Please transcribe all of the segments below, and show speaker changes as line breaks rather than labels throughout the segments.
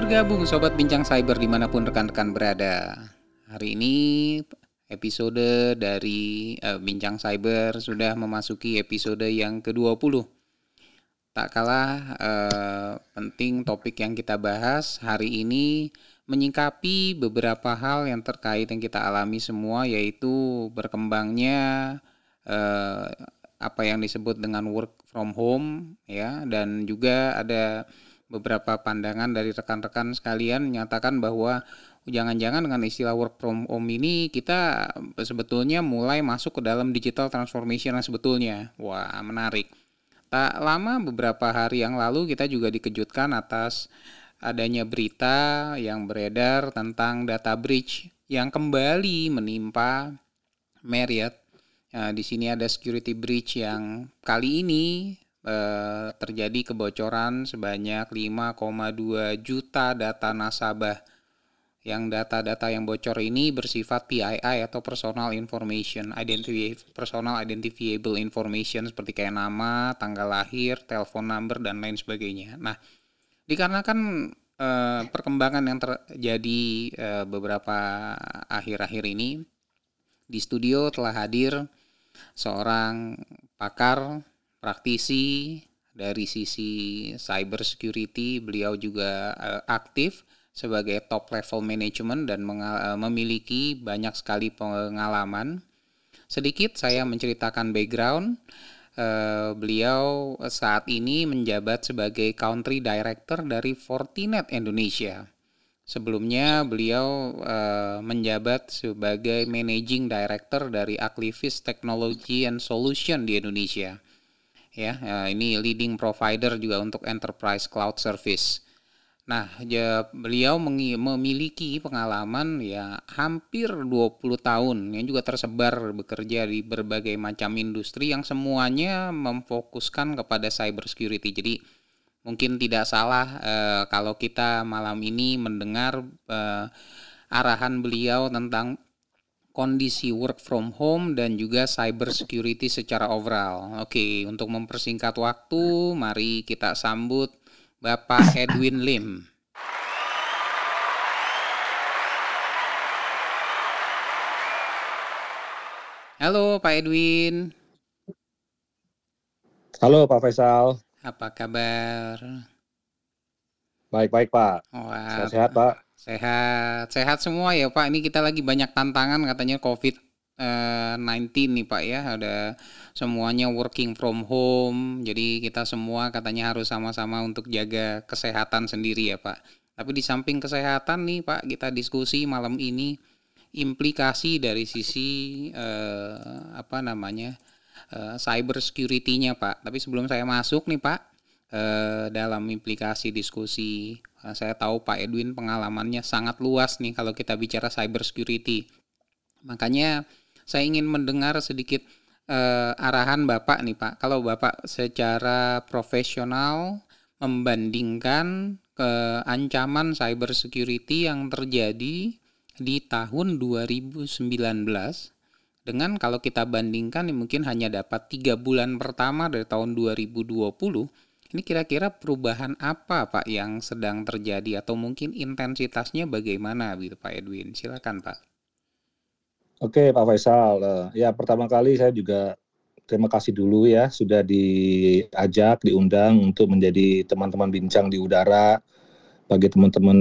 Bergabung Sobat Bincang Cyber di mana pun rekan-rekan berada. Hari ini episode dari uh, Bincang Cyber sudah memasuki episode yang ke-20 Tak kalah uh, penting topik yang kita bahas hari ini menyingkapi beberapa hal yang terkait yang kita alami semua yaitu berkembangnya uh, apa yang disebut dengan work from home ya. Dan juga ada beberapa pandangan dari rekan-rekan sekalian menyatakan bahwa jangan-jangan dengan istilah work from home ini kita sebetulnya mulai masuk ke dalam digital transformation yang sebetulnya. Wah, menarik. Tak lama beberapa hari yang lalu kita juga dikejutkan atas adanya berita yang beredar tentang data breach yang kembali menimpa Marriott. Nah, di sini ada security breach yang kali ini eh, terjadi kebocoran sebanyak 5,2 juta data nasabah. Yang data-data yang bocor ini bersifat PII atau personal information, identify, personal identifiable information seperti kayak nama, tanggal lahir, telepon number dan lain sebagainya. Nah, dikarenakan eh, perkembangan yang terjadi eh, beberapa akhir-akhir ini di studio telah hadir seorang pakar praktisi dari sisi cyber security beliau juga uh, aktif sebagai top level management dan uh, memiliki banyak sekali pengalaman. Sedikit saya menceritakan background. Uh, beliau saat ini menjabat sebagai country director dari Fortinet Indonesia. Sebelumnya beliau uh, menjabat sebagai managing director dari Aclivis Technology and Solution di Indonesia ya ini leading provider juga untuk enterprise cloud service. Nah, ya, beliau memiliki pengalaman ya hampir 20 tahun yang juga tersebar bekerja di berbagai macam industri yang semuanya memfokuskan kepada cyber security. Jadi mungkin tidak salah eh, kalau kita malam ini mendengar eh, arahan beliau tentang kondisi work from home dan juga cyber security secara overall. Oke, untuk mempersingkat waktu, mari kita sambut Bapak Edwin Lim. Halo Pak Edwin.
Halo Pak Faisal.
Apa kabar?
Baik-baik Pak. Sehat-sehat Pak.
Sehat, sehat semua ya Pak. Ini kita lagi banyak tantangan katanya COVID-19 nih Pak ya. Ada semuanya working from home. Jadi kita semua katanya harus sama-sama untuk jaga kesehatan sendiri ya Pak. Tapi di samping kesehatan nih Pak, kita diskusi malam ini implikasi dari sisi eh, apa namanya eh, cyber security-nya Pak. Tapi sebelum saya masuk nih Pak, eh, dalam implikasi diskusi. Eh, saya tahu Pak Edwin pengalamannya sangat luas nih kalau kita bicara cyber security. Makanya saya ingin mendengar sedikit eh, arahan Bapak nih Pak. Kalau Bapak secara profesional membandingkan ke ancaman cyber security yang terjadi di tahun 2019 dengan kalau kita bandingkan mungkin hanya dapat tiga bulan pertama dari tahun 2020 ini kira-kira perubahan apa Pak yang sedang terjadi atau mungkin intensitasnya bagaimana gitu Pak Edwin? Silakan Pak.
Oke Pak Faisal, eh, ya pertama kali saya juga terima kasih dulu ya sudah diajak, diundang untuk menjadi teman-teman bincang di udara bagi teman-teman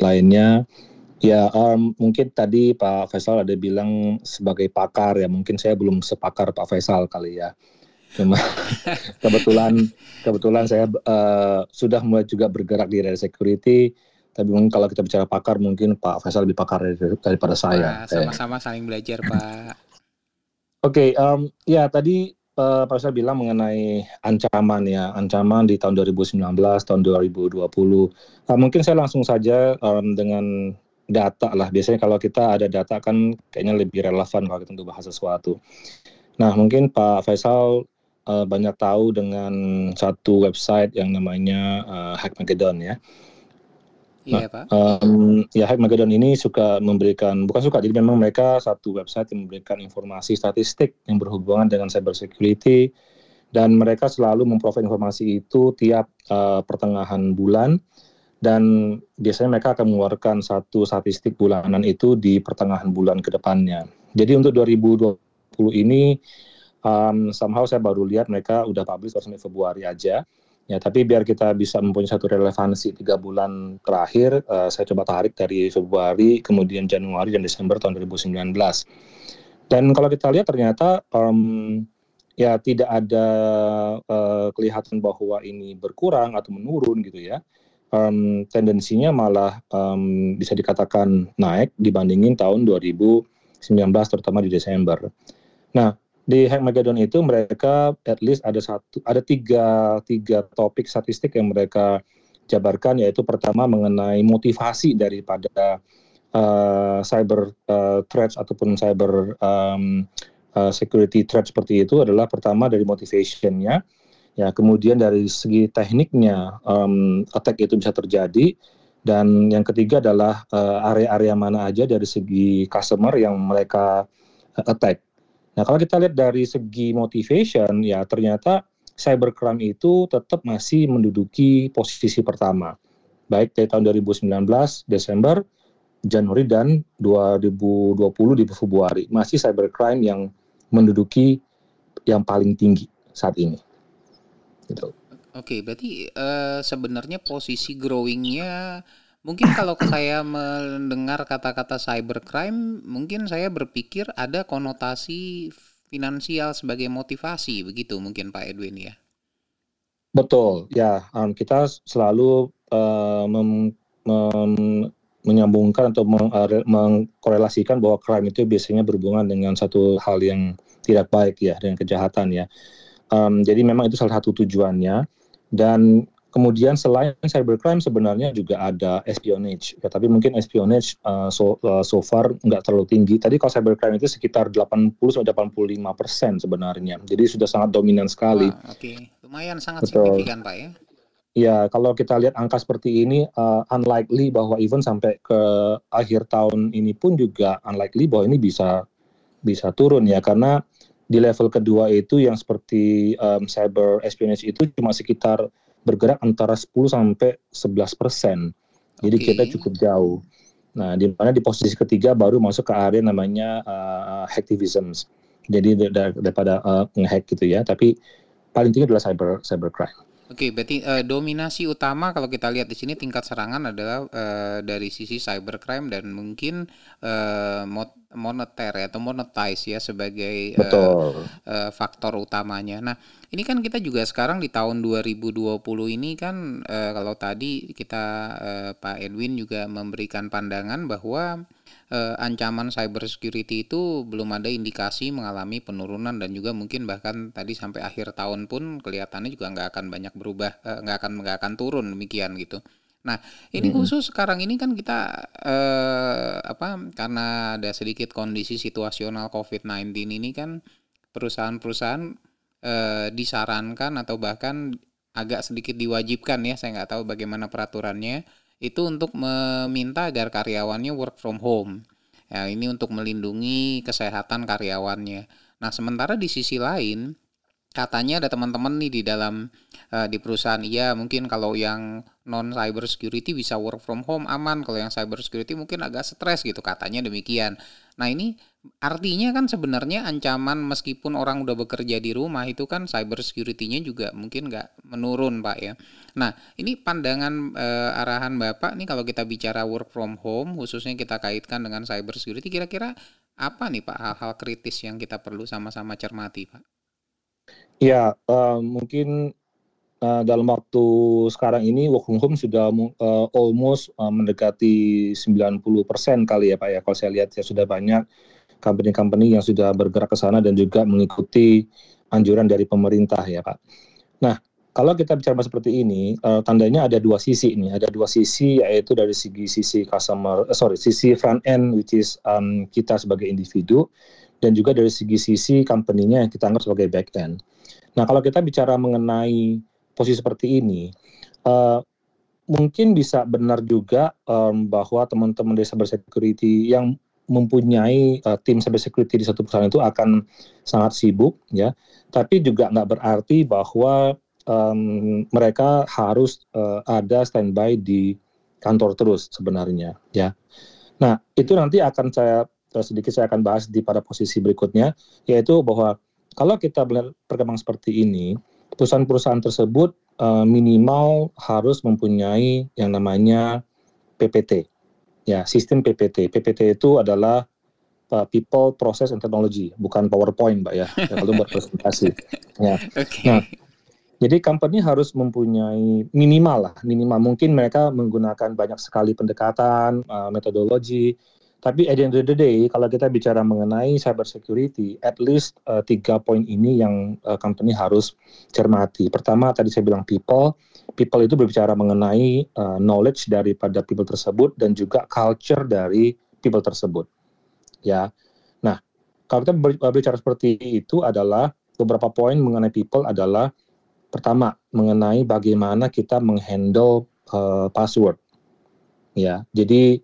lainnya. Ya um, mungkin tadi Pak Faisal ada bilang sebagai pakar ya, mungkin saya belum sepakar Pak Faisal kali ya. Cuma kebetulan kebetulan saya uh, sudah mulai juga bergerak di area security. Tapi mungkin kalau kita bicara pakar, mungkin Pak Faisal lebih pakar daripada saya.
Sama-sama saling belajar, Pak.
Oke, okay, um, ya tadi uh, Pak Faisal bilang mengenai ancaman ya, ancaman di tahun 2019, tahun 2020. Uh, mungkin saya langsung saja um, dengan data lah. Biasanya kalau kita ada data kan kayaknya lebih relevan kalau kita untuk bahas sesuatu. Nah, mungkin Pak Faisal uh, banyak tahu dengan satu website yang namanya uh, Hackmageddon ya.
Iya nah, Pak.
Um, ya Hackmageddon ini suka memberikan bukan suka jadi memang mereka satu website yang memberikan informasi statistik yang berhubungan dengan cyber security dan mereka selalu memprovide informasi itu tiap uh, pertengahan bulan dan biasanya mereka akan mengeluarkan satu statistik bulanan itu di pertengahan bulan ke depannya. Jadi untuk 2020 ini um, somehow saya baru lihat mereka udah publish baru Februari aja. Ya, tapi biar kita bisa mempunyai satu relevansi tiga bulan terakhir, uh, saya coba tarik dari Februari, kemudian Januari dan Desember tahun 2019. Dan kalau kita lihat ternyata um, ya tidak ada uh, kelihatan bahwa ini berkurang atau menurun gitu ya. Um, tendensinya malah um, bisa dikatakan naik dibandingin tahun 2019 terutama di Desember. Nah, di Hackmageddon itu mereka at least ada satu ada tiga tiga topik statistik yang mereka jabarkan yaitu pertama mengenai motivasi daripada uh, cyber uh, threats ataupun cyber um, uh, security threat seperti itu adalah pertama dari motivationnya. Ya kemudian dari segi tekniknya um, attack itu bisa terjadi. Dan yang ketiga adalah area-area uh, mana aja dari segi customer yang mereka attack Nah, kalau kita lihat dari segi motivation, ya ternyata cybercrime itu tetap masih menduduki posisi pertama. Baik dari tahun 2019 Desember, Januari dan 2020 di Februari. Masih cybercrime yang menduduki yang paling tinggi saat ini.
Gitu. Oke, berarti uh, sebenarnya posisi growingnya Mungkin kalau saya mendengar kata-kata cybercrime, mungkin saya berpikir ada konotasi finansial sebagai motivasi, begitu mungkin Pak Edwin ya?
Betul, ya um, kita selalu uh, mem, mem, menyambungkan atau meng, uh, mengkorelasikan bahwa crime itu biasanya berhubungan dengan satu hal yang tidak baik ya, dengan kejahatan ya. Um, jadi memang itu salah satu tujuannya dan Kemudian selain cybercrime sebenarnya juga ada espionage. Ya, tapi mungkin espionage uh, so, uh, so far nggak terlalu tinggi. Tadi kalau cybercrime itu sekitar 80 sampai 85 persen sebenarnya. Jadi sudah sangat dominan sekali.
Oke, okay. lumayan sangat Betul. signifikan pak ya.
Ya, kalau kita lihat angka seperti ini, uh, unlikely bahwa even sampai ke akhir tahun ini pun juga unlikely bahwa ini bisa bisa turun ya, karena di level kedua itu yang seperti um, cyber espionage itu cuma sekitar bergerak antara 10 sampai 11 persen. Jadi okay. kita cukup jauh. Nah, di mana di posisi ketiga baru masuk ke area namanya uh, hacktivism. Jadi daripada uh, ngehack gitu ya, tapi paling tinggi adalah cyber cybercrime.
Oke, berarti uh, dominasi utama kalau kita lihat di sini tingkat serangan adalah uh, dari sisi cybercrime dan mungkin uh, moneter ya, atau monetize ya sebagai Uh, uh, faktor utamanya. Nah, ini kan kita juga sekarang di tahun 2020 ini kan uh, kalau tadi kita uh, Pak Edwin juga memberikan pandangan bahwa uh, ancaman cyber security itu belum ada indikasi mengalami penurunan dan juga mungkin bahkan tadi sampai akhir tahun pun kelihatannya juga nggak akan banyak berubah uh, nggak akan nggak akan turun demikian gitu. Nah ini hmm. khusus sekarang ini kan kita uh, apa karena ada sedikit kondisi situasional COVID-19 ini kan perusahaan-perusahaan uh, disarankan atau bahkan agak sedikit diwajibkan ya saya nggak tahu bagaimana peraturannya itu untuk meminta agar karyawannya work from home. Ya, ini untuk melindungi kesehatan karyawannya. Nah, sementara di sisi lain katanya ada teman-teman nih di dalam uh, di perusahaan iya mungkin kalau yang non cyber security bisa work from home aman kalau yang cyber security mungkin agak stres gitu katanya demikian nah ini artinya kan sebenarnya ancaman meskipun orang udah bekerja di rumah itu kan cyber security-nya juga mungkin nggak menurun pak ya nah ini pandangan uh, arahan bapak nih kalau kita bicara work from home khususnya kita kaitkan dengan cyber security kira-kira apa nih pak hal-hal kritis yang kita perlu sama-sama cermati pak
Ya, uh, mungkin uh, dalam waktu sekarang ini work from home sudah uh, almost uh, mendekati 90% kali ya Pak ya. Kalau saya lihat ya sudah banyak company-company yang sudah bergerak ke sana dan juga mengikuti anjuran dari pemerintah ya Pak. Nah, kalau kita bicara seperti ini, uh, tandanya ada dua sisi ini. Ada dua sisi yaitu dari segi sisi customer, uh, sorry, sisi front end which is um, kita sebagai individu dan juga dari segi sisi company-nya yang kita anggap sebagai back end. Nah, kalau kita bicara mengenai posisi seperti ini, uh, mungkin bisa benar juga um, bahwa teman-teman dari cyber security yang mempunyai uh, tim cyber security di satu perusahaan itu akan sangat sibuk, ya. Tapi juga nggak berarti bahwa um, mereka harus uh, ada standby di kantor terus sebenarnya ya. Nah, itu nanti akan saya sedikit saya akan bahas di pada posisi berikutnya yaitu bahwa kalau kita melihat perkembangan seperti ini, perusahaan-perusahaan tersebut uh, minimal harus mempunyai yang namanya PPT. Ya, sistem PPT. PPT itu adalah uh, People, Process, and Technology, bukan PowerPoint, Mbak ya. ya kalau buat presentasi. Ya. Okay. Nah, jadi company harus mempunyai minimal lah, minimal mungkin mereka menggunakan banyak sekali pendekatan, uh, metodologi. Tapi at the end of the day, kalau kita bicara mengenai cyber security, at least uh, tiga poin ini yang uh, company harus cermati. Pertama, tadi saya bilang people. People itu berbicara mengenai uh, knowledge daripada people tersebut dan juga culture dari people tersebut. Ya, nah kalau kita berbicara seperti itu adalah beberapa poin mengenai people adalah Pertama, mengenai bagaimana kita menghandle uh, password. Ya, jadi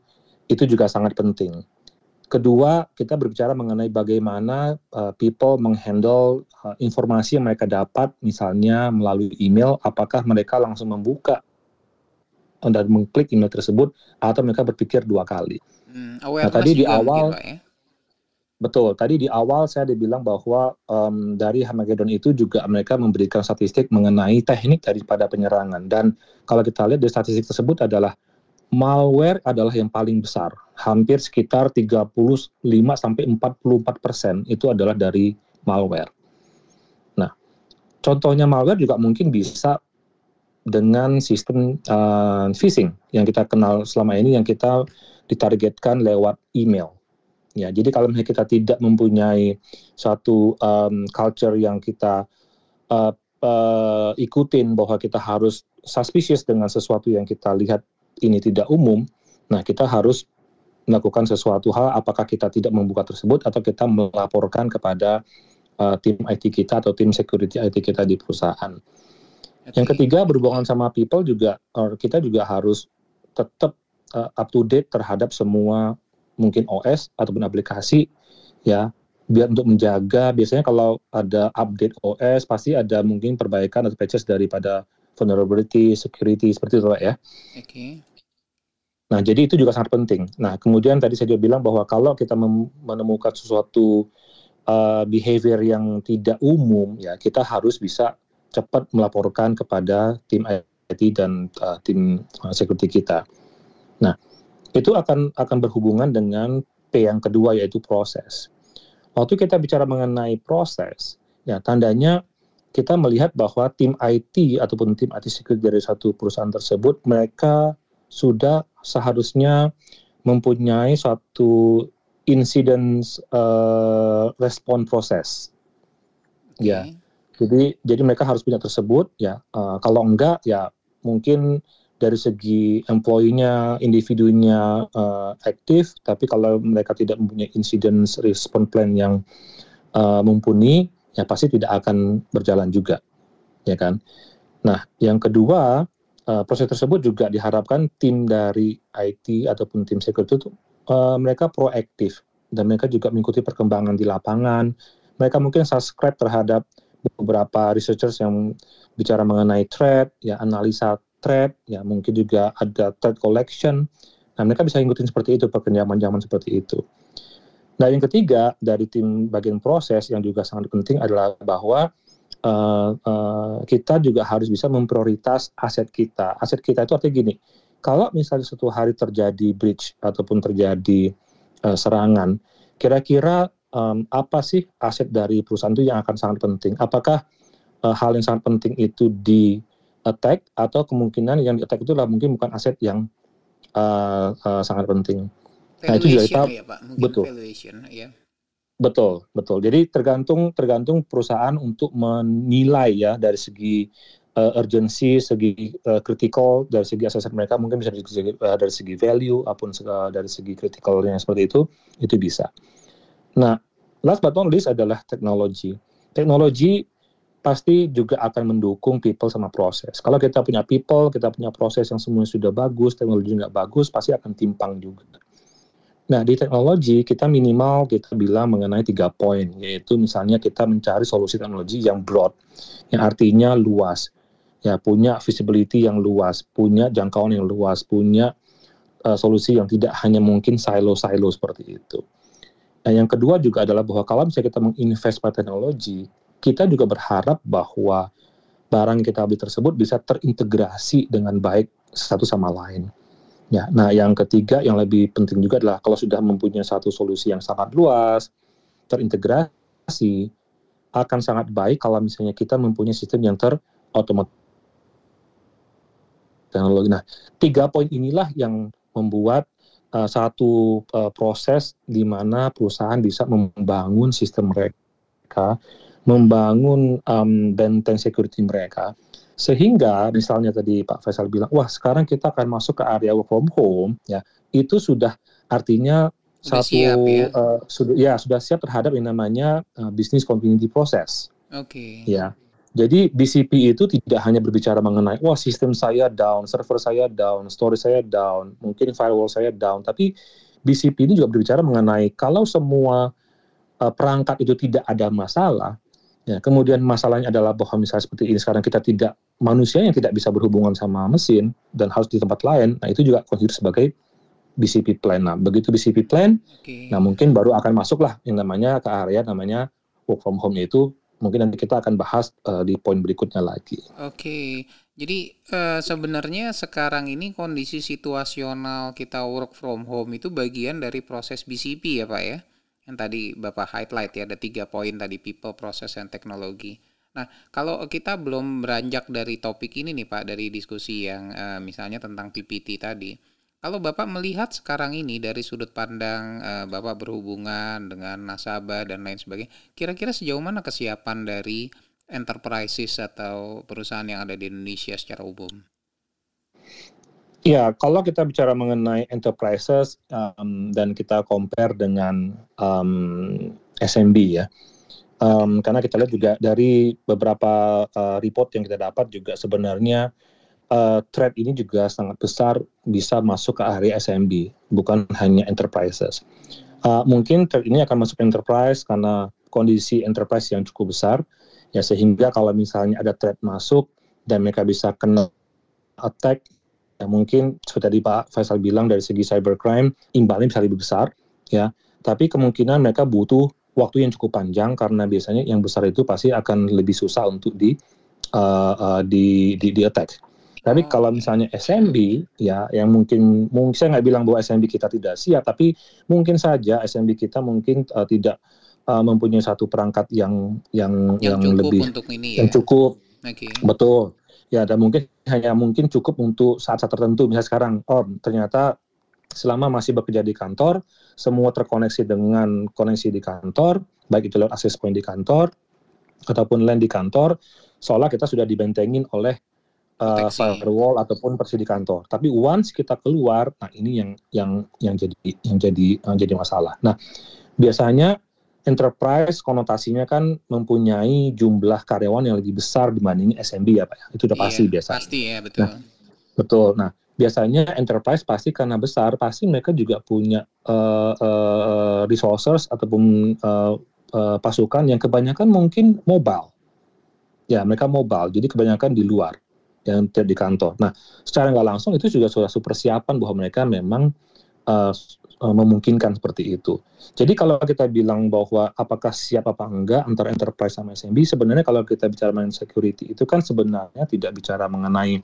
itu juga sangat penting. Kedua, kita berbicara mengenai bagaimana uh, people menghandle uh, informasi yang mereka dapat, misalnya melalui email, apakah mereka langsung membuka dan mengklik email tersebut, atau mereka berpikir dua kali. Hmm, nah, tadi di awal, ya? Betul, tadi di awal saya dibilang bahwa um, dari Hamagedon itu juga mereka memberikan statistik mengenai teknik daripada penyerangan. Dan kalau kita lihat dari statistik tersebut adalah malware adalah yang paling besar. Hampir sekitar 35 sampai 44 persen itu adalah dari malware. Nah, contohnya malware juga mungkin bisa dengan sistem uh, phishing yang kita kenal selama ini yang kita ditargetkan lewat email Ya, jadi kalau misalnya kita tidak mempunyai satu um, culture yang kita uh, uh, ikutin bahwa kita harus suspicious dengan sesuatu yang kita lihat ini tidak umum, nah kita harus melakukan sesuatu hal apakah kita tidak membuka tersebut atau kita melaporkan kepada uh, tim IT kita atau tim security IT kita di perusahaan. Yang ketiga berhubungan sama people juga kita juga harus tetap uh, up to date terhadap semua mungkin OS ataupun aplikasi ya biar untuk menjaga biasanya kalau ada update OS pasti ada mungkin perbaikan atau patches daripada vulnerability security seperti itu Pak ya. Oke. Okay. Nah, jadi itu juga sangat penting. Nah, kemudian tadi saya juga bilang bahwa kalau kita menemukan sesuatu uh, behavior yang tidak umum, ya kita harus bisa cepat melaporkan kepada tim IT dan uh, tim uh, security kita. Nah, itu akan akan berhubungan dengan P yang kedua yaitu proses. Waktu kita bicara mengenai proses, ya tandanya kita melihat bahwa tim IT ataupun tim IT security dari satu perusahaan tersebut mereka sudah seharusnya mempunyai suatu incident uh, respon proses. Okay. Ya. Jadi jadi mereka harus punya tersebut ya. Uh, kalau enggak ya mungkin dari segi employee-nya, individunya uh, aktif, tapi kalau mereka tidak mempunyai incident response plan yang uh, mumpuni, ya pasti tidak akan berjalan juga, ya kan? Nah, yang kedua, uh, proses tersebut juga diharapkan tim dari IT ataupun tim security itu uh, mereka proaktif dan mereka juga mengikuti perkembangan di lapangan. Mereka mungkin subscribe terhadap beberapa researchers yang bicara mengenai threat, ya analisa thread, ya mungkin juga ada thread collection. Nah, mereka bisa ngikutin seperti itu perkembangan zaman seperti itu. Nah, yang ketiga dari tim bagian proses yang juga sangat penting adalah bahwa uh, uh, kita juga harus bisa memprioritas aset kita. Aset kita itu artinya gini, kalau misalnya suatu hari terjadi breach ataupun terjadi uh, serangan, kira-kira um, apa sih aset dari perusahaan itu yang akan sangat penting? Apakah uh, hal yang sangat penting itu di attack atau kemungkinan yang di attack itu adalah mungkin bukan aset yang uh, uh, sangat penting.
Valuation nah itu juga kita ya, Pak. betul. Valuation, ya.
Betul, betul. Jadi tergantung tergantung perusahaan untuk menilai ya dari segi uh, urgency, segi uh, critical, dari segi aset mereka mungkin bisa dari segi, uh, dari segi value ataupun uh, dari segi critical-nya seperti itu, itu bisa. Nah, last but not least adalah teknologi. Teknologi pasti juga akan mendukung people sama proses. Kalau kita punya people, kita punya proses yang semuanya sudah bagus, teknologi nggak bagus, pasti akan timpang juga. Nah, di teknologi kita minimal kita bilang mengenai tiga poin, yaitu misalnya kita mencari solusi teknologi yang broad, yang artinya luas, ya punya visibility yang luas, punya jangkauan yang luas, punya uh, solusi yang tidak hanya mungkin silo-silo seperti itu. Nah, yang kedua juga adalah bahwa kalau misalnya kita menginvest pada teknologi, kita juga berharap bahwa barang kita beli tersebut bisa terintegrasi dengan baik satu sama lain. Ya, nah yang ketiga yang lebih penting juga adalah kalau sudah mempunyai satu solusi yang sangat luas, terintegrasi, akan sangat baik kalau misalnya kita mempunyai sistem yang terotomatis teknologi. Nah, tiga poin inilah yang membuat uh, satu uh, proses di mana perusahaan bisa membangun sistem mereka, membangun um, benteng security mereka sehingga misalnya tadi Pak Faisal bilang, wah sekarang kita akan masuk ke area work from home, ya itu sudah artinya sudah satu siap, ya? Uh, sudah ya sudah siap terhadap yang namanya uh, business continuity process.
Oke. Okay.
Ya. Jadi BCP itu tidak hanya berbicara mengenai wah sistem saya down, server saya down, storage saya down, mungkin firewall saya down, tapi BCP ini juga berbicara mengenai kalau semua uh, perangkat itu tidak ada masalah, Ya, kemudian masalahnya adalah bahwa misalnya seperti ini sekarang kita tidak manusia yang tidak bisa berhubungan sama mesin dan harus di tempat lain. Nah, itu juga konsider sebagai BCP plan. Nah, begitu BCP plan, okay. nah mungkin baru akan masuklah yang namanya ke area namanya work from home itu mungkin nanti kita akan bahas uh, di poin berikutnya lagi.
Oke. Okay. Jadi uh, sebenarnya sekarang ini kondisi situasional kita work from home itu bagian dari proses BCP ya, Pak ya? Yang tadi Bapak highlight ya ada tiga poin tadi people, process, dan teknologi. Nah, kalau kita belum beranjak dari topik ini nih Pak, dari diskusi yang uh, misalnya tentang PPT tadi, kalau Bapak melihat sekarang ini dari sudut pandang uh, Bapak berhubungan dengan nasabah dan lain sebagainya, kira-kira sejauh mana kesiapan dari enterprises atau perusahaan yang ada di Indonesia secara umum?
Ya, kalau kita bicara mengenai enterprises um, dan kita compare dengan um, SMB ya, um, karena kita lihat juga dari beberapa uh, report yang kita dapat juga sebenarnya uh, ini juga sangat besar bisa masuk ke area SMB, bukan hanya enterprises. Uh, mungkin trend ini akan masuk enterprise karena kondisi enterprise yang cukup besar, ya sehingga kalau misalnya ada threat masuk dan mereka bisa kena attack Ya, mungkin seperti tadi Pak Faisal bilang dari segi cybercrime imbalnya bisa lebih besar ya. Tapi kemungkinan mereka butuh waktu yang cukup panjang karena biasanya yang besar itu pasti akan lebih susah untuk di uh, uh, di, di di attack. Tapi oh. kalau misalnya SMB ya yang mungkin mungkin saya nggak bilang bahwa SMB kita tidak siap, tapi mungkin saja SMB kita mungkin uh, tidak uh, mempunyai satu perangkat yang yang
yang, yang lebih untuk ini
yang ya? cukup. Okay. Betul ya dan mungkin hanya mungkin cukup untuk saat-saat tertentu misalnya sekarang oh ternyata selama masih bekerja di kantor semua terkoneksi dengan koneksi di kantor baik itu lewat access point di kantor ataupun LAN di kantor seolah kita sudah dibentengin oleh uh, firewall ataupun persi di kantor. Tapi once kita keluar nah ini yang yang yang jadi yang jadi yang jadi masalah. Nah biasanya enterprise konotasinya kan mempunyai jumlah karyawan yang lebih besar dibanding SMB ya Pak. Ya. Itu udah iya, pasti biasa.
Pasti ya, betul.
Nah, betul. Nah, biasanya enterprise pasti karena besar, pasti mereka juga punya uh, uh, resources ataupun uh, uh, pasukan yang kebanyakan mungkin mobile. Ya, mereka mobile. Jadi kebanyakan di luar yang tidak di kantor. Nah, secara nggak langsung itu juga sudah persiapan bahwa mereka memang uh, uh, memungkinkan seperti itu. Jadi kalau kita bilang bahwa apakah siap apa enggak antara enterprise sama SMB, sebenarnya kalau kita bicara mengenai security itu kan sebenarnya tidak bicara mengenai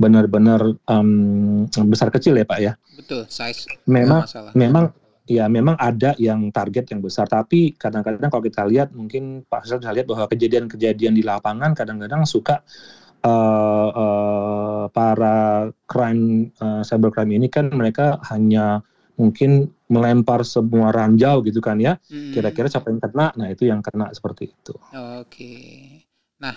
benar-benar um, besar kecil ya Pak ya.
Betul, size.
Memang memang ya memang ada yang target yang besar tapi kadang-kadang kalau kita lihat mungkin Pak Hasil bisa lihat bahwa kejadian-kejadian di lapangan kadang-kadang suka uh, uh, para crime uh, cybercrime ini kan mereka hanya mungkin melempar semua ranjau gitu kan ya. Hmm. Kira-kira siapa yang kena? Nah, itu yang kena seperti itu.
Oke. Nah,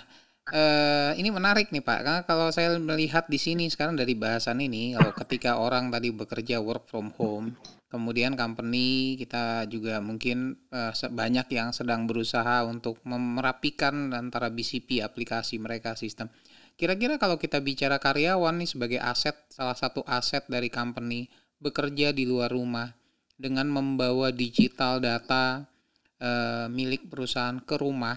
eh, ini menarik nih Pak. Karena kalau saya melihat di sini sekarang dari bahasan ini, kalau ketika orang tadi bekerja work from home, kemudian company kita juga mungkin eh, banyak yang sedang berusaha untuk merapikan antara BCP aplikasi mereka sistem. Kira-kira kalau kita bicara karyawan nih sebagai aset, salah satu aset dari company bekerja di luar rumah dengan membawa digital data e, milik perusahaan ke rumah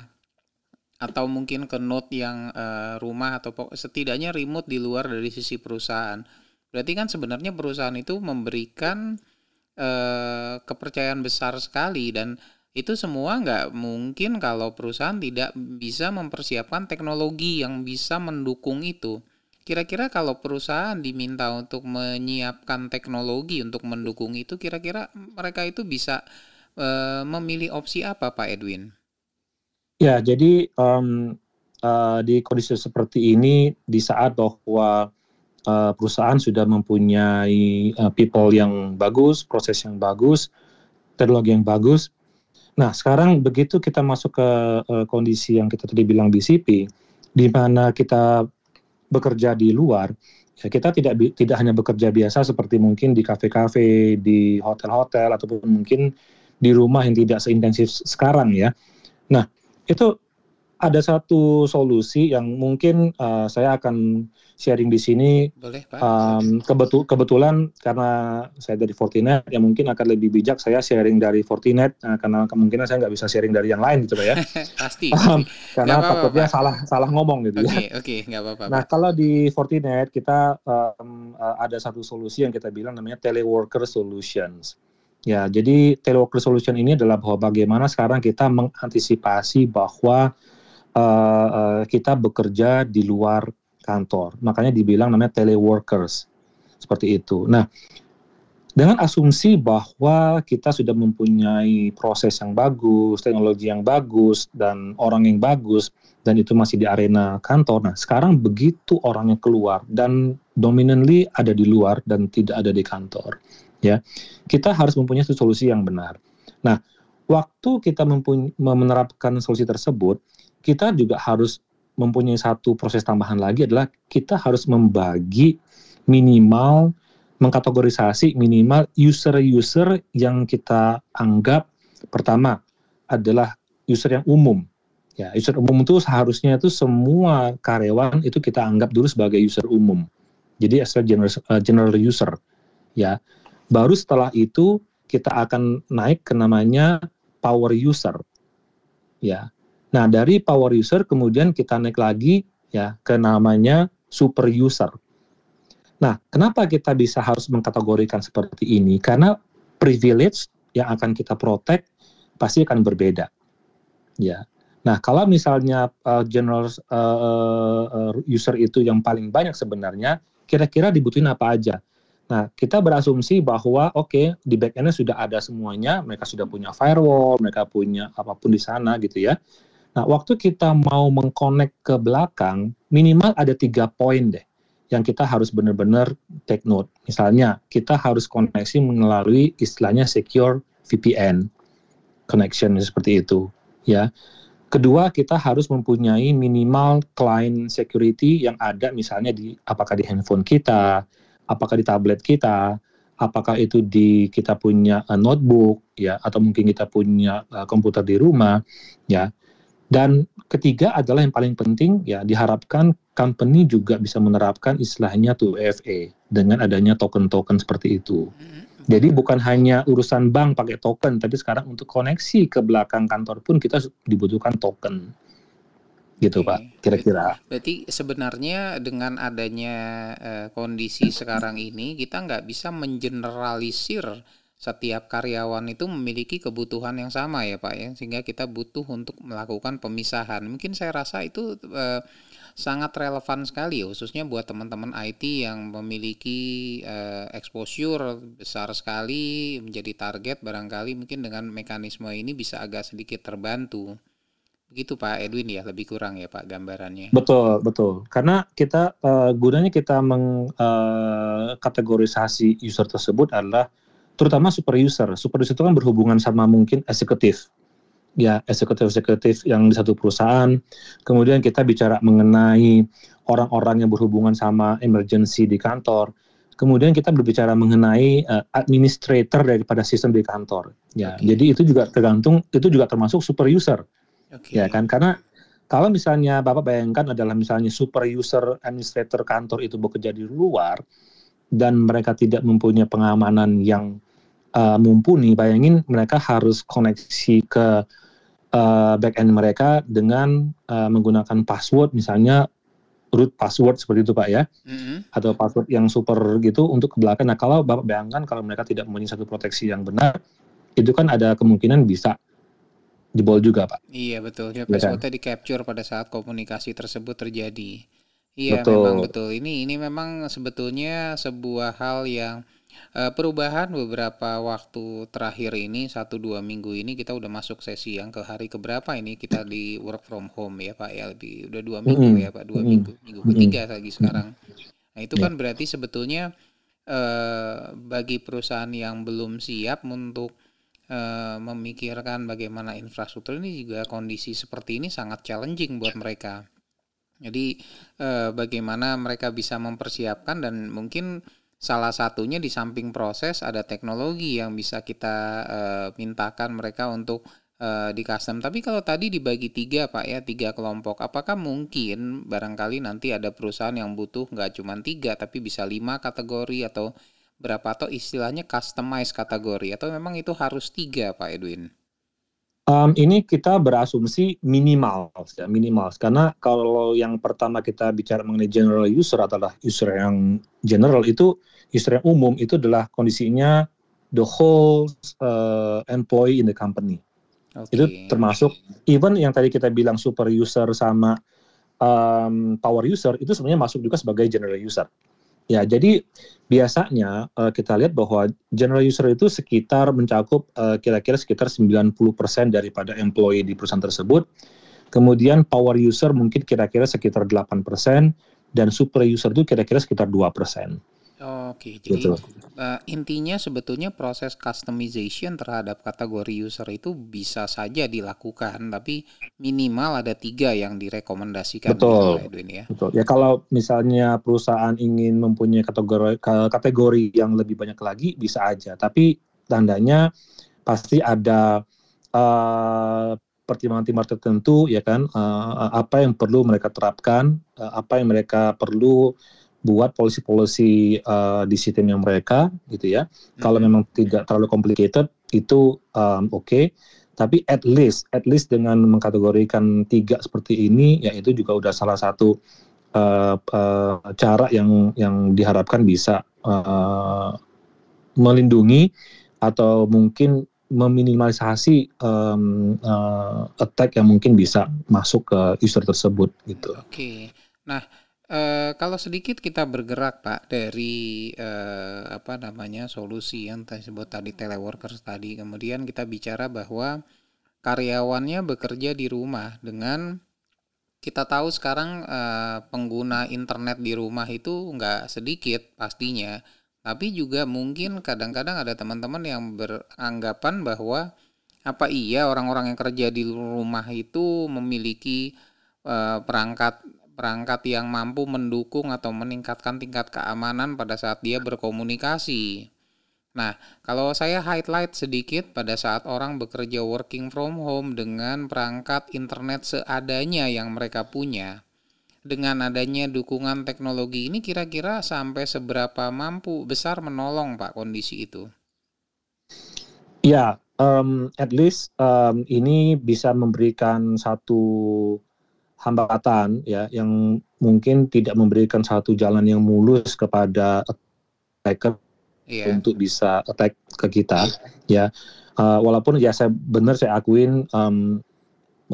atau mungkin ke node yang e, rumah atau setidaknya remote di luar dari sisi perusahaan. Berarti kan sebenarnya perusahaan itu memberikan eh, kepercayaan besar sekali dan itu semua nggak mungkin kalau perusahaan tidak bisa mempersiapkan teknologi yang bisa mendukung itu. Kira-kira kalau perusahaan diminta untuk menyiapkan teknologi untuk mendukung itu, kira-kira mereka itu bisa uh, memilih opsi apa, Pak Edwin?
Ya, jadi um, uh, di kondisi seperti ini, di saat bahwa uh, perusahaan sudah mempunyai uh, people yang bagus, proses yang bagus, teknologi yang bagus. Nah, sekarang begitu kita masuk ke uh, kondisi yang kita tadi bilang BCP, di mana kita bekerja di luar, ya kita tidak tidak hanya bekerja biasa seperti mungkin di kafe-kafe, di hotel-hotel ataupun mungkin di rumah yang tidak seintensif sekarang ya. Nah, itu ada satu solusi yang mungkin uh, saya akan sharing di sini. Boleh, Pak. Um, kebetul kebetulan karena saya dari Fortinet, ya mungkin akan lebih bijak saya sharing dari Fortinet uh, karena kemungkinan saya nggak bisa sharing dari yang lain gitu ya.
pasti. Um,
karena apa, takutnya Pak. salah salah ngomong gitu
okay,
ya.
Oke, okay, nggak apa-apa.
Nah, kalau di Fortinet kita um, uh, ada satu solusi yang kita bilang namanya teleworker solutions. Ya, jadi teleworker solution ini adalah bahwa bagaimana sekarang kita mengantisipasi bahwa uh, kita bekerja di luar kantor. Makanya dibilang namanya teleworkers. Seperti itu. Nah, dengan asumsi bahwa kita sudah mempunyai proses yang bagus, teknologi yang bagus, dan orang yang bagus, dan itu masih di arena kantor. Nah, sekarang begitu orangnya keluar dan dominantly ada di luar dan tidak ada di kantor, ya, kita harus mempunyai solusi yang benar. Nah, waktu kita menerapkan solusi tersebut, kita juga harus mempunyai satu proses tambahan lagi adalah kita harus membagi minimal mengkategorisasi minimal user-user yang kita anggap pertama adalah user yang umum. Ya, user umum itu seharusnya itu semua karyawan itu kita anggap dulu sebagai user umum. Jadi as general, uh, general user. Ya. Baru setelah itu kita akan naik ke namanya power user. Ya. Nah, dari power user kemudian kita naik lagi ya ke namanya super user. Nah, kenapa kita bisa harus mengkategorikan seperti ini? Karena privilege yang akan kita protect pasti akan berbeda. Ya. Nah, kalau misalnya uh, general uh, user itu yang paling banyak sebenarnya, kira-kira dibutuhin apa aja? Nah, kita berasumsi bahwa oke okay, di backendnya sudah ada semuanya, mereka sudah punya firewall, mereka punya apa pun di sana gitu ya. Nah, waktu kita mau mengkonek ke belakang, minimal ada tiga poin deh yang kita harus benar-benar take note. Misalnya, kita harus koneksi melalui istilahnya secure VPN connection seperti itu, ya. Kedua, kita harus mempunyai minimal client security yang ada misalnya di apakah di handphone kita, apakah di tablet kita, apakah itu di kita punya uh, notebook ya atau mungkin kita punya uh, komputer di rumah ya dan ketiga adalah yang paling penting ya diharapkan company juga bisa menerapkan istilahnya tuh EFA dengan adanya token-token seperti itu. Mm-hmm. Jadi bukan hanya urusan bank pakai token, tapi sekarang untuk koneksi ke belakang kantor pun kita dibutuhkan token. Gitu Oke. Pak, kira-kira.
Berarti sebenarnya dengan adanya uh, kondisi sekarang ini kita nggak bisa mengeneralisir setiap karyawan itu memiliki kebutuhan yang sama ya Pak ya sehingga kita butuh untuk melakukan pemisahan. Mungkin saya rasa itu eh, sangat relevan sekali khususnya buat teman-teman IT yang memiliki eh, exposure besar sekali menjadi target barangkali mungkin dengan mekanisme ini bisa agak sedikit terbantu. Begitu Pak Edwin ya lebih kurang ya Pak gambarannya.
Betul betul. Karena kita uh, gunanya kita mengkategorisasi uh, user tersebut adalah terutama super user. Super user itu kan berhubungan sama mungkin eksekutif. Ya, eksekutif-eksekutif yang di satu perusahaan. Kemudian kita bicara mengenai orang-orang yang berhubungan sama emergency di kantor. Kemudian kita berbicara mengenai uh, administrator daripada sistem di kantor. Ya, okay. jadi itu juga tergantung itu juga termasuk super user. Okay. Ya kan karena kalau misalnya Bapak bayangkan adalah misalnya super user administrator kantor itu bekerja di luar dan mereka tidak mempunyai pengamanan yang uh, mumpuni, bayangin mereka harus koneksi ke uh, back end mereka dengan uh, menggunakan password misalnya root password seperti itu Pak ya, mm-hmm. atau password yang super gitu untuk ke belakang. Nah kalau Bapak bayangkan kalau mereka tidak mempunyai satu proteksi yang benar, itu kan ada kemungkinan bisa jebol juga Pak.
Iya betul, ya, passwordnya di capture pada saat komunikasi tersebut terjadi. Iya betul. memang betul. Ini ini memang sebetulnya sebuah hal yang Uh, perubahan beberapa waktu terakhir ini satu dua minggu ini kita udah masuk sesi yang ke hari keberapa ini kita di work from home ya Pak ya? Lebih udah dua minggu ya Pak? Dua minggu minggu ketiga lagi sekarang. Nah itu kan berarti sebetulnya uh, bagi perusahaan yang belum siap untuk uh, memikirkan bagaimana infrastruktur ini juga kondisi seperti ini sangat challenging buat mereka. Jadi uh, bagaimana mereka bisa mempersiapkan dan mungkin Salah satunya di samping proses ada teknologi yang bisa kita uh, mintakan mereka untuk uh, di custom. Tapi kalau tadi dibagi tiga pak ya tiga kelompok, apakah mungkin barangkali nanti ada perusahaan yang butuh nggak cuma tiga tapi bisa lima kategori atau berapa atau istilahnya customize kategori atau memang itu harus tiga pak Edwin?
Um, ini kita berasumsi minimal, ya, minimal. Karena kalau yang pertama kita bicara mengenai general user adalah user yang general itu user yang umum itu adalah kondisinya the whole uh, employee in the company. Okay. Itu termasuk even yang tadi kita bilang super user sama um, power user itu sebenarnya masuk juga sebagai general user. Ya, jadi biasanya uh, kita lihat bahwa general user itu sekitar mencakup uh, kira-kira sekitar 90% daripada employee di perusahaan tersebut. Kemudian power user mungkin kira-kira sekitar 8% dan super user itu kira-kira sekitar 2%.
Oke, jadi gitu. uh, intinya sebetulnya proses customization terhadap kategori user itu bisa saja dilakukan, tapi minimal ada tiga yang direkomendasikan.
Betul, gitu, Edwin, ya. Betul. Ya kalau misalnya perusahaan ingin mempunyai kategori kategori yang lebih banyak lagi bisa aja, tapi tandanya pasti ada uh, pertimbangan-pertimbangan tertentu, ya kan? Uh, apa yang perlu mereka terapkan, uh, apa yang mereka perlu buat polisi-polisi uh, di sistemnya mereka gitu ya. Hmm. Kalau memang tidak terlalu complicated itu um, oke. Okay. Tapi at least, at least dengan mengkategorikan tiga seperti ini, ya itu juga udah salah satu uh, uh, cara yang yang diharapkan bisa uh, melindungi atau mungkin meminimalisasi um, uh, attack yang mungkin bisa masuk ke user tersebut gitu.
Oke. Okay. Nah, Uh, kalau sedikit kita bergerak Pak dari uh, apa namanya solusi yang tersebut tadi teleworkers tadi, kemudian kita bicara bahwa karyawannya bekerja di rumah dengan kita tahu sekarang uh, pengguna internet di rumah itu nggak sedikit pastinya, tapi juga mungkin kadang-kadang ada teman-teman yang beranggapan bahwa apa iya orang-orang yang kerja di rumah itu memiliki perangkat perangkat yang mampu mendukung atau meningkatkan tingkat keamanan pada saat dia berkomunikasi. Nah, kalau saya highlight sedikit pada saat orang bekerja working from home dengan perangkat internet seadanya yang mereka punya, dengan adanya dukungan teknologi ini kira-kira sampai seberapa mampu besar menolong Pak kondisi itu?
Ya, um, at least um, ini bisa memberikan satu hambatan ya yang mungkin tidak memberikan satu jalan yang mulus kepada attacker yeah. untuk bisa attack ke kita ya. Uh, walaupun ya saya benar saya akuin um,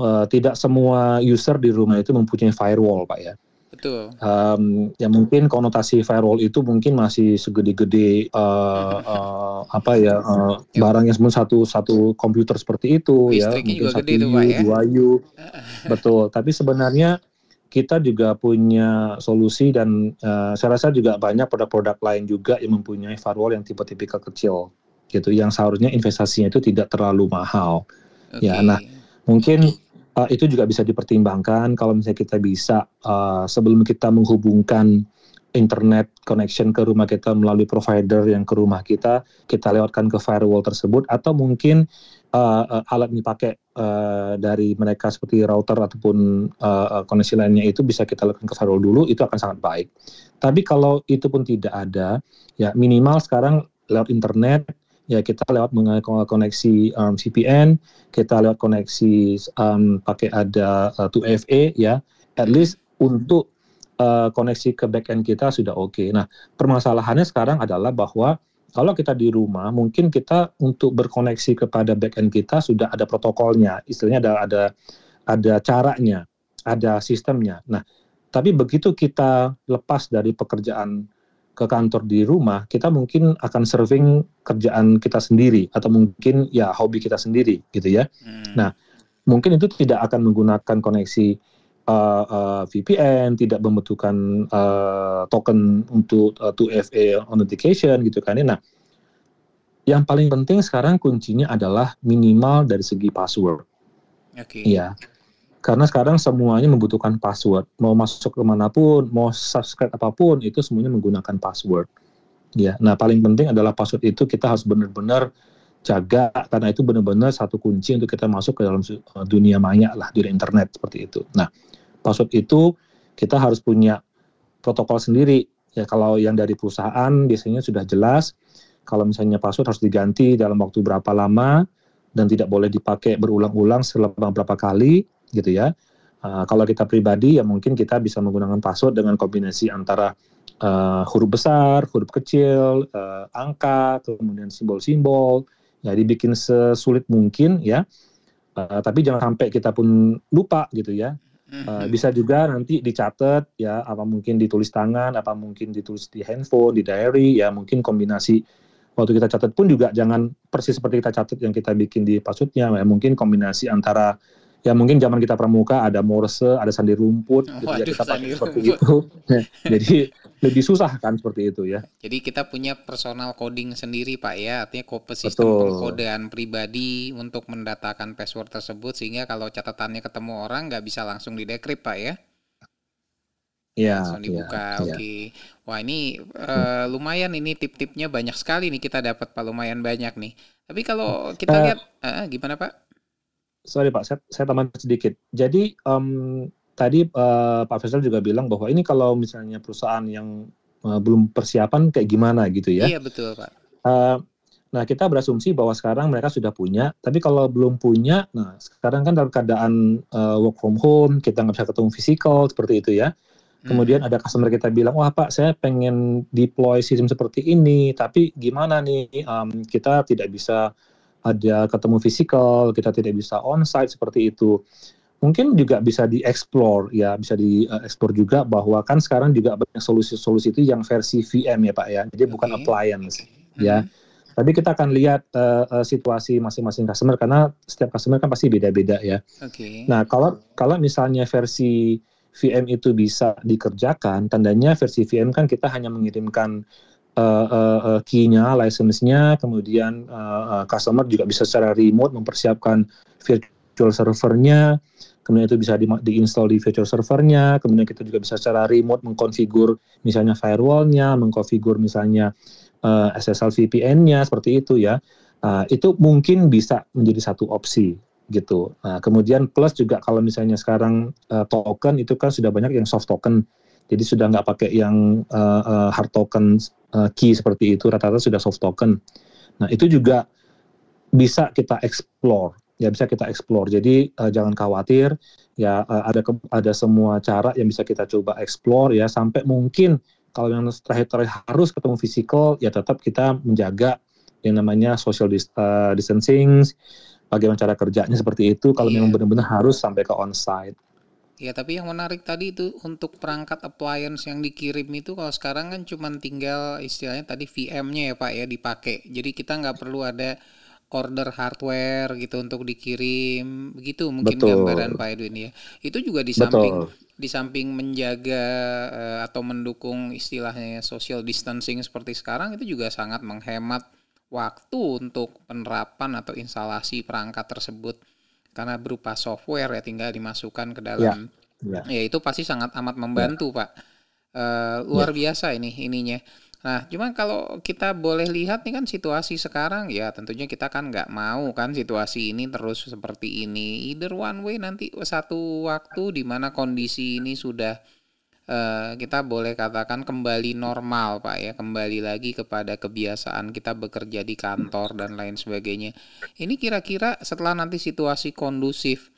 uh, tidak semua user di rumah itu mempunyai firewall pak ya
Betul.
Um, ya mungkin konotasi firewall itu mungkin masih segede-gede uh, uh, apa ya uh, barang yang satu satu komputer seperti itu ya mungkin satu U, ya? dua U, betul. Tapi sebenarnya kita juga punya solusi dan uh, saya rasa juga banyak produk-produk lain juga yang mempunyai firewall yang tipe-tipe kecil gitu yang seharusnya investasinya itu tidak terlalu mahal. Okay. Ya, nah mungkin uh, itu juga bisa dipertimbangkan kalau misalnya kita bisa uh, sebelum kita menghubungkan internet connection ke rumah kita melalui provider yang ke rumah kita, kita lewatkan ke firewall tersebut atau mungkin uh, uh, alat yang dipakai uh, dari mereka seperti router ataupun uh, koneksi lainnya itu bisa kita lakukan ke firewall dulu, itu akan sangat baik. Tapi kalau itu pun tidak ada, ya minimal sekarang lewat internet ya kita lewat koneksi um, CPN, kita lewat koneksi um, pakai ada uh, 2FA ya, at least untuk uh, koneksi ke backend kita sudah oke. Okay. Nah, permasalahannya sekarang adalah bahwa kalau kita di rumah, mungkin kita untuk berkoneksi kepada backend kita sudah ada protokolnya, istilahnya ada ada ada caranya, ada sistemnya. Nah, tapi begitu kita lepas dari pekerjaan ke kantor di rumah, kita mungkin akan serving kerjaan kita sendiri atau mungkin ya hobi kita sendiri gitu ya. Hmm. Nah, mungkin itu tidak akan menggunakan koneksi uh, uh, VPN, tidak membutuhkan uh, token untuk uh, 2FA authentication gitu kan. Nah, yang paling penting sekarang kuncinya adalah minimal dari segi password.
Oke. Okay.
Iya. Karena sekarang semuanya membutuhkan password. Mau masuk ke mana pun, mau subscribe apa pun, itu semuanya menggunakan password. Ya, nah paling penting adalah password itu kita harus benar-benar jaga karena itu benar-benar satu kunci untuk kita masuk ke dalam dunia maya lah dunia internet seperti itu. Nah, password itu kita harus punya protokol sendiri. Ya kalau yang dari perusahaan biasanya sudah jelas. Kalau misalnya password harus diganti dalam waktu berapa lama dan tidak boleh dipakai berulang-ulang selama berapa kali gitu ya. Uh, kalau kita pribadi ya mungkin kita bisa menggunakan password dengan kombinasi antara uh, huruf besar, huruf kecil, uh, angka, kemudian simbol-simbol. Ya dibikin sesulit mungkin ya. Uh, tapi jangan sampai kita pun lupa gitu ya. Uh, bisa juga nanti dicatat ya apa mungkin ditulis tangan apa mungkin ditulis di handphone di diary ya mungkin kombinasi waktu kita catat pun juga jangan persis seperti kita catat yang kita bikin di passwordnya ya mungkin kombinasi antara ya mungkin zaman kita pramuka ada morse, ada sandi rumput,
oh, gitu ya kita pakai
seperti itu. Jadi lebih susah kan seperti itu ya.
Jadi kita punya personal coding sendiri Pak ya, artinya kode sistem Betul. pengkodean pribadi untuk mendatakan password tersebut sehingga kalau catatannya ketemu orang nggak bisa langsung di decrypt Pak ya.
Iya.
Langsung iya, dibuka. Ya, Oke. Okay. Wah ini uh, lumayan ini tip-tipnya banyak sekali nih kita dapat Pak lumayan banyak nih. Tapi kalau kita uh, lihat uh, gimana Pak?
Sorry Pak, saya, saya tambah sedikit. Jadi um, tadi uh, Pak Faisal juga bilang bahwa ini kalau misalnya perusahaan yang uh, belum persiapan kayak gimana gitu ya?
Iya betul Pak.
Uh, nah kita berasumsi bahwa sekarang mereka sudah punya, tapi kalau belum punya, nah sekarang kan dalam keadaan uh, work from home, kita nggak bisa ketemu fisikal seperti itu ya. Kemudian hmm. ada customer kita bilang, wah Pak, saya pengen deploy sistem seperti ini, tapi gimana nih um, kita tidak bisa ada ketemu fisikal, kita tidak bisa onsite seperti itu. Mungkin juga bisa dieksplor ya, bisa dieksplor juga bahwa kan sekarang juga banyak solusi-solusi itu yang versi VM ya Pak ya, jadi okay. bukan appliance okay. ya. Hmm. Tapi kita akan lihat uh, uh, situasi masing-masing customer karena setiap customer kan pasti beda-beda ya.
Okay.
Nah kalau kalau misalnya versi VM itu bisa dikerjakan, tandanya versi VM kan kita hanya mengirimkan uh, uh, key-nya, license-nya, kemudian uh, uh, customer juga bisa secara remote mempersiapkan virtual servernya, kemudian itu bisa di, di virtual servernya, kemudian kita juga bisa secara remote mengkonfigur misalnya firewall-nya, mengkonfigur misalnya uh, SSL VPN-nya seperti itu ya. Uh, itu mungkin bisa menjadi satu opsi gitu. Nah, kemudian plus juga kalau misalnya sekarang uh, token itu kan sudah banyak yang soft token. Jadi sudah nggak pakai yang uh, uh, hard token uh, key seperti itu, rata-rata sudah soft token. Nah itu juga bisa kita explore, ya bisa kita explore. Jadi uh, jangan khawatir, ya uh, ada ada semua cara yang bisa kita coba explore ya sampai mungkin kalau yang terakhir-terakhir harus ketemu fisikal, ya tetap kita menjaga yang namanya social distancing, bagaimana cara kerjanya seperti itu. Kalau yeah. memang benar-benar harus sampai ke onsite.
Ya tapi yang menarik tadi itu untuk perangkat appliance yang dikirim itu kalau sekarang kan cuma tinggal istilahnya tadi VM-nya ya Pak ya dipakai. Jadi kita nggak perlu ada order hardware gitu untuk dikirim begitu mungkin Betul. gambaran Pak Edwin ya. Itu juga di samping Betul. di samping menjaga uh, atau mendukung istilahnya social distancing seperti sekarang itu juga sangat menghemat waktu untuk penerapan atau instalasi perangkat tersebut karena berupa software ya tinggal dimasukkan ke dalam ya, ya. ya itu pasti sangat amat membantu ya. pak uh, luar ya. biasa ini ininya nah cuma kalau kita boleh lihat nih kan situasi sekarang ya tentunya kita kan nggak mau kan situasi ini terus seperti ini either one way nanti satu waktu di mana kondisi ini sudah uh, kita boleh katakan kembali normal Pak ya, kembali lagi kepada kebiasaan kita bekerja di kantor dan lain sebagainya. Ini kira-kira setelah nanti situasi kondusif,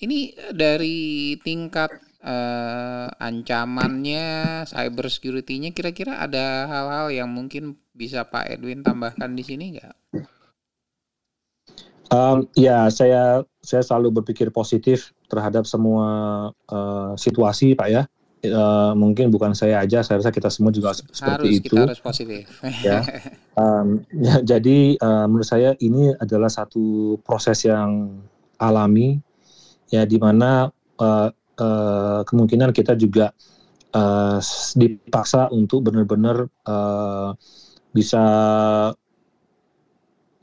ini dari tingkat uh, ancamannya, cyber security-nya kira-kira ada hal-hal yang mungkin bisa Pak Edwin tambahkan di sini nggak?
Um, ya, saya saya selalu berpikir positif terhadap semua uh, situasi, Pak ya. Uh, mungkin bukan saya aja, saya rasa kita semua juga seperti harus, itu. Kita
harus positif.
ya. Um, ya, jadi uh, menurut saya ini adalah satu proses yang alami, ya, di mana uh, uh, kemungkinan kita juga uh, dipaksa untuk benar-benar uh, bisa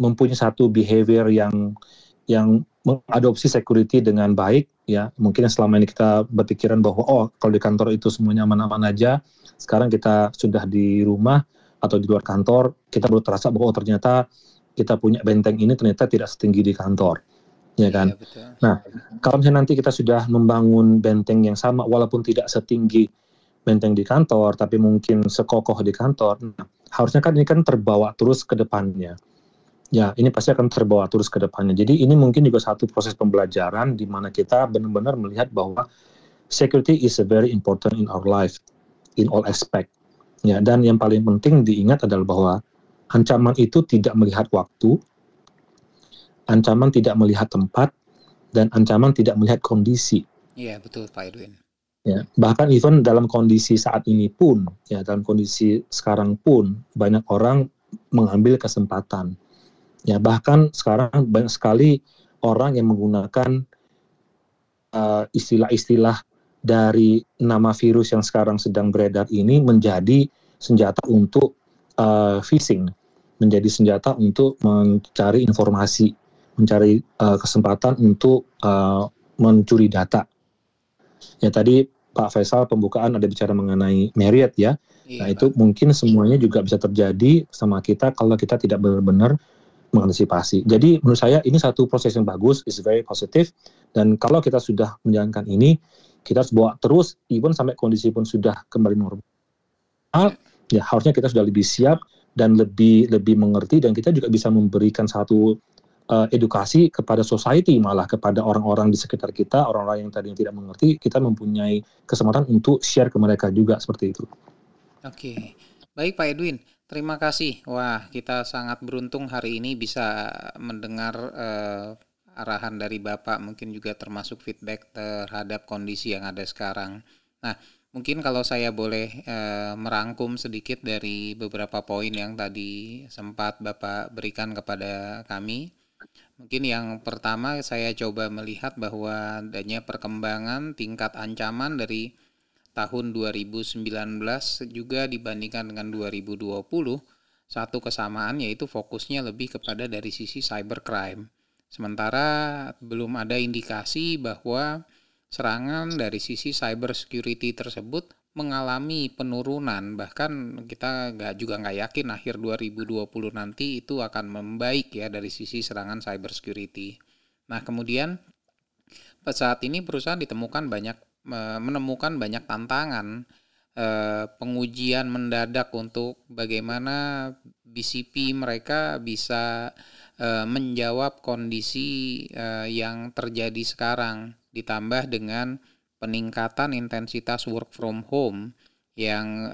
mempunyai satu behavior yang yang mengadopsi security dengan baik ya. Mungkin selama ini kita berpikiran bahwa oh kalau di kantor itu semuanya aman-aman aja sekarang kita sudah di rumah atau di luar kantor kita baru terasa bahwa oh, ternyata kita punya benteng ini ternyata tidak setinggi di kantor ya kan? Ya, nah kalau misalnya nanti kita sudah membangun benteng yang sama walaupun tidak setinggi benteng di kantor tapi mungkin sekokoh di kantor nah, harusnya kan ini kan terbawa terus ke depannya ya ini pasti akan terbawa terus ke depannya. Jadi ini mungkin juga satu proses pembelajaran di mana kita benar-benar melihat bahwa security is a very important in our life in all aspect. Ya, dan yang paling penting diingat adalah bahwa ancaman itu tidak melihat waktu, ancaman tidak melihat tempat, dan ancaman tidak melihat kondisi.
Iya, betul Pak Edwin.
Ya, bahkan even dalam kondisi saat ini pun, ya dalam kondisi sekarang pun banyak orang mengambil kesempatan Ya, bahkan sekarang banyak sekali orang yang menggunakan uh, istilah-istilah dari nama virus yang sekarang sedang beredar ini menjadi senjata untuk uh, phishing, menjadi senjata untuk mencari informasi, mencari uh, kesempatan untuk uh, mencuri data. Ya tadi Pak Faisal pembukaan ada bicara mengenai Marriott ya. Iya, nah itu mungkin semuanya juga bisa terjadi sama kita kalau kita tidak benar-benar mengantisipasi. Jadi menurut saya ini satu proses yang bagus, is very positive. Dan kalau kita sudah menjalankan ini, kita harus bawa terus, even sampai kondisi pun sudah kembali normal. Ya harusnya kita sudah lebih siap dan lebih lebih mengerti dan kita juga bisa memberikan satu uh, edukasi kepada society malah kepada orang-orang di sekitar kita, orang-orang yang tadi tidak mengerti, kita mempunyai kesempatan untuk share ke mereka juga seperti itu.
Oke, baik Pak Edwin. Terima kasih. Wah, kita sangat beruntung hari ini bisa mendengar uh, arahan dari Bapak, mungkin juga termasuk feedback terhadap kondisi yang ada sekarang. Nah, mungkin kalau saya boleh uh, merangkum sedikit dari beberapa poin yang tadi sempat Bapak berikan kepada kami. Mungkin yang pertama saya coba melihat bahwa adanya perkembangan tingkat ancaman dari tahun 2019 juga dibandingkan dengan 2020 satu kesamaan yaitu fokusnya lebih kepada dari sisi cybercrime. Sementara belum ada indikasi bahwa serangan dari sisi cyber security tersebut mengalami penurunan bahkan kita nggak juga nggak yakin akhir 2020 nanti itu akan membaik ya dari sisi serangan cyber security. Nah kemudian saat ini perusahaan ditemukan banyak menemukan banyak tantangan eh, pengujian mendadak untuk bagaimana BCP mereka bisa eh, menjawab kondisi eh, yang terjadi sekarang ditambah dengan peningkatan intensitas work from home yang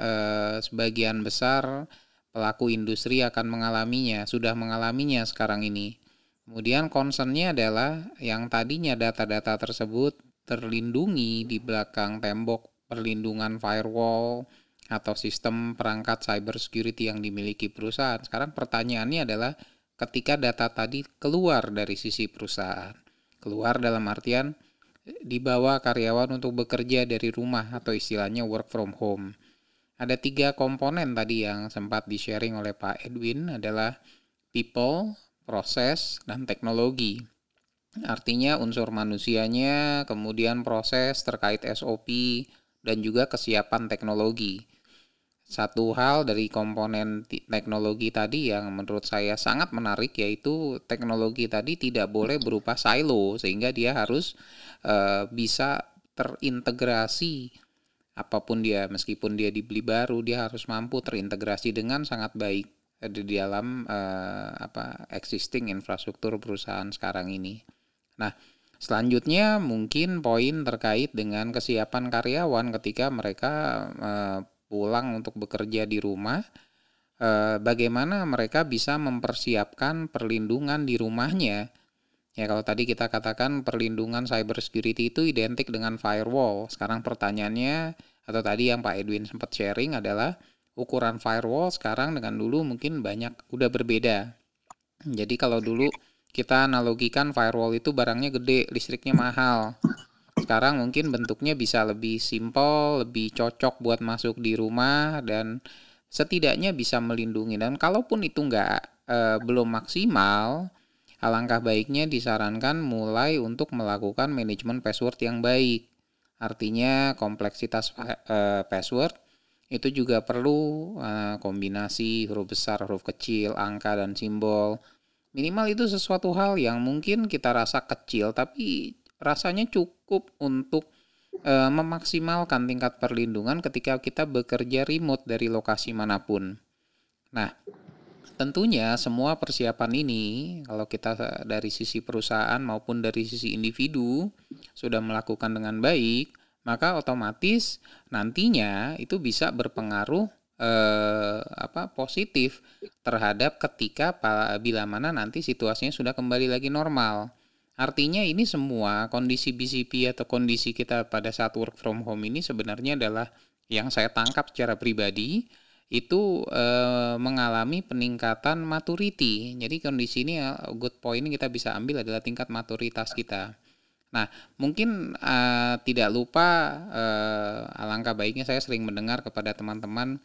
sebagian besar pelaku industri akan mengalaminya, sudah mengalaminya sekarang ini. Kemudian concernnya adalah yang tadinya data-data tersebut terlindungi di belakang tembok perlindungan firewall atau sistem perangkat cyber security yang dimiliki perusahaan. Sekarang pertanyaannya adalah ketika data tadi keluar dari sisi perusahaan, keluar dalam artian dibawa karyawan untuk bekerja dari rumah atau istilahnya work from home. Ada tiga komponen tadi yang sempat di-sharing oleh Pak Edwin adalah people, proses, dan teknologi. Artinya unsur manusianya, kemudian proses terkait SOP, dan juga kesiapan teknologi. Satu hal dari komponen teknologi tadi yang menurut saya sangat menarik yaitu teknologi tadi tidak boleh berupa silo sehingga dia harus uh, bisa terintegrasi apa pun dia meskipun dia dibeli baru dia harus mampu terintegrasi dengan sangat baik di dalam uh, apa existing infrastruktur perusahaan sekarang ini. Nah, Selanjutnya mungkin poin terkait dengan kesiapan karyawan ketika mereka uh, pulang untuk bekerja di rumah. Uh, bagaimana mereka bisa mempersiapkan perlindungan di rumahnya? Ya kalau tadi kita katakan perlindungan cyber security itu identik dengan firewall. Sekarang pertanyaannya atau tadi yang Pak Edwin sempat sharing adalah ukuran firewall sekarang dengan dulu mungkin banyak udah berbeda. Jadi kalau dulu kita analogikan firewall itu barangnya gede, listriknya mahal. Sekarang mungkin bentuknya bisa lebih simpel, lebih cocok buat masuk di rumah dan setidaknya bisa melindungi. Dan kalaupun itu nggak e, belum maksimal, alangkah baiknya disarankan mulai untuk melakukan manajemen password yang baik. Artinya kompleksitas e, password itu juga perlu e, kombinasi huruf besar, huruf kecil, angka dan simbol Minimal itu sesuatu hal yang mungkin kita rasa kecil tapi rasanya cukup untuk e, memaksimalkan tingkat perlindungan ketika kita bekerja remote dari lokasi mana pun. Nah, tentunya semua persiapan ini kalau kita dari sisi perusahaan maupun dari sisi individu sudah melakukan dengan baik, maka otomatis nantinya itu bisa berpengaruh eh, apa positif terhadap ketika bila mana nanti situasinya sudah kembali lagi normal. Artinya ini semua kondisi BCP atau kondisi kita pada saat work from home ini sebenarnya adalah yang saya tangkap secara pribadi itu e, mengalami peningkatan maturity. Jadi kondisi ini eh, good point kita bisa ambil adalah tingkat maturitas kita. Nah, mungkin uh, tidak lupa uh, alangkah baiknya saya sering mendengar kepada teman-teman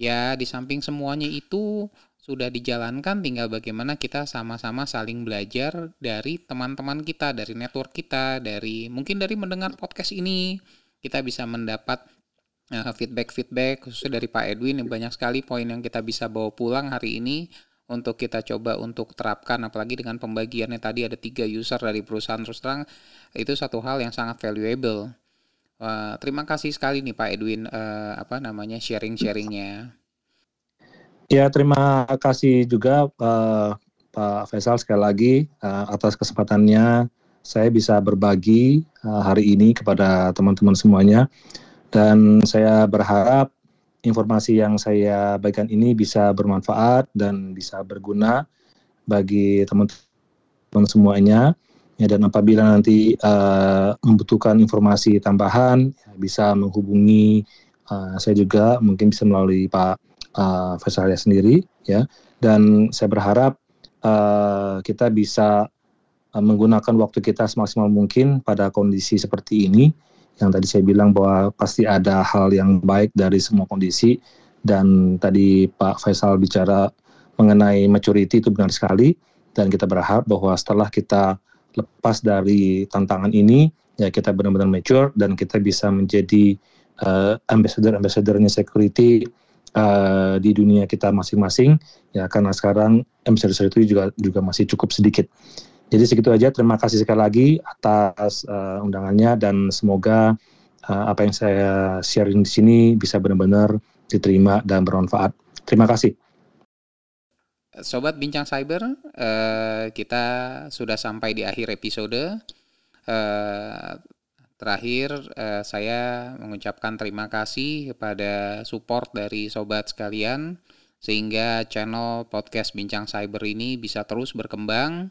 ya di samping semuanya itu sudah dijalankan tinggal bagaimana kita sama-sama saling belajar dari teman-teman kita dari network kita dari mungkin dari mendengar podcast ini. Kita bisa mendapat uh, feedback-feedback khususnya dari Pak Edwin yang banyak sekali poin yang kita bisa bawa pulang hari ini untuk kita coba untuk terapkan apalagi dengan pembagiannya tadi ada tiga user dari perusahaan terus terang. Itu satu hal yang sangat valuable Wah, terima kasih sekali nih Pak Edwin uh, apa namanya sharing-sharingnya.
Ya terima kasih juga uh, Pak Faisal sekali lagi uh, atas kesempatannya. Saya bisa berbagi uh, hari ini kepada teman-teman semuanya. Dan saya berharap informasi yang saya bagikan ini bisa bermanfaat dan bisa berguna bagi teman-teman semuanya ya dan apabila nanti uh, membutuhkan informasi tambahan ya, bisa menghubungi uh, saya juga mungkin bisa melalui Pak uh, sendiri ya. Dan saya berharap uh, kita bisa uh, menggunakan waktu kita semaksimal mungkin pada kondisi seperti ini. Yang tadi saya bilang bahwa pasti ada hal yang baik dari semua kondisi. Dan tadi Pak Faisal bicara mengenai maturity itu benar sekali. Dan kita berharap bahwa setelah kita lepas dari tantangan ini ya kita benar-benar mature dan kita bisa menjadi uh, ambassador-ambassadornya security uh, di dunia kita masing-masing ya karena sekarang ambassador itu juga juga masih cukup sedikit. Jadi segitu aja terima kasih sekali lagi atas uh, undangannya dan semoga uh, apa yang saya sharing di sini bisa benar-benar diterima dan bermanfaat. Terima kasih.
Sobat Bincang Cyber, eh, kita sudah sampai di akhir episode. Eh, terakhir, eh, saya mengucapkan terima kasih kepada support dari sobat sekalian, sehingga channel podcast Bincang Cyber ini bisa terus berkembang.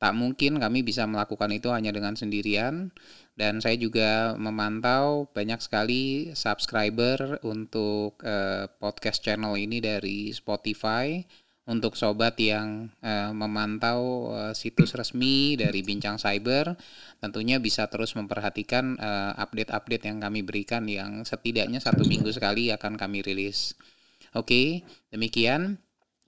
Tak mungkin kami bisa melakukan itu hanya dengan sendirian, dan saya juga memantau banyak sekali subscriber untuk eh, podcast channel ini dari Spotify untuk sobat yang uh, memantau uh, situs resmi dari Bincang Cyber, tentunya bisa terus memperhatikan uh, update-update yang kami berikan yang setidaknya satu minggu sekali akan kami rilis. Oke, demikian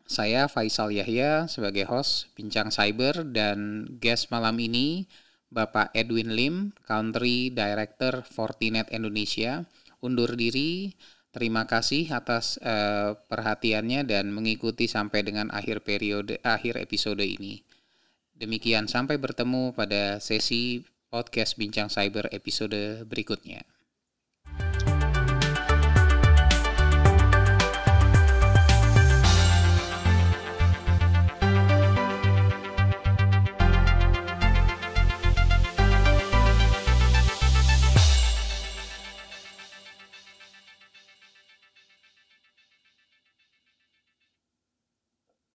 saya Faisal Yahya sebagai host Bincang Cyber dan guest malam ini Bapak Edwin Lim, Country Director Fortinet Indonesia, undur diri. Terima kasih atas uh, perhatiannya dan mengikuti sampai dengan akhir periode akhir episode ini. Demikian sampai bertemu pada sesi podcast Bincang Cyber episode berikutnya.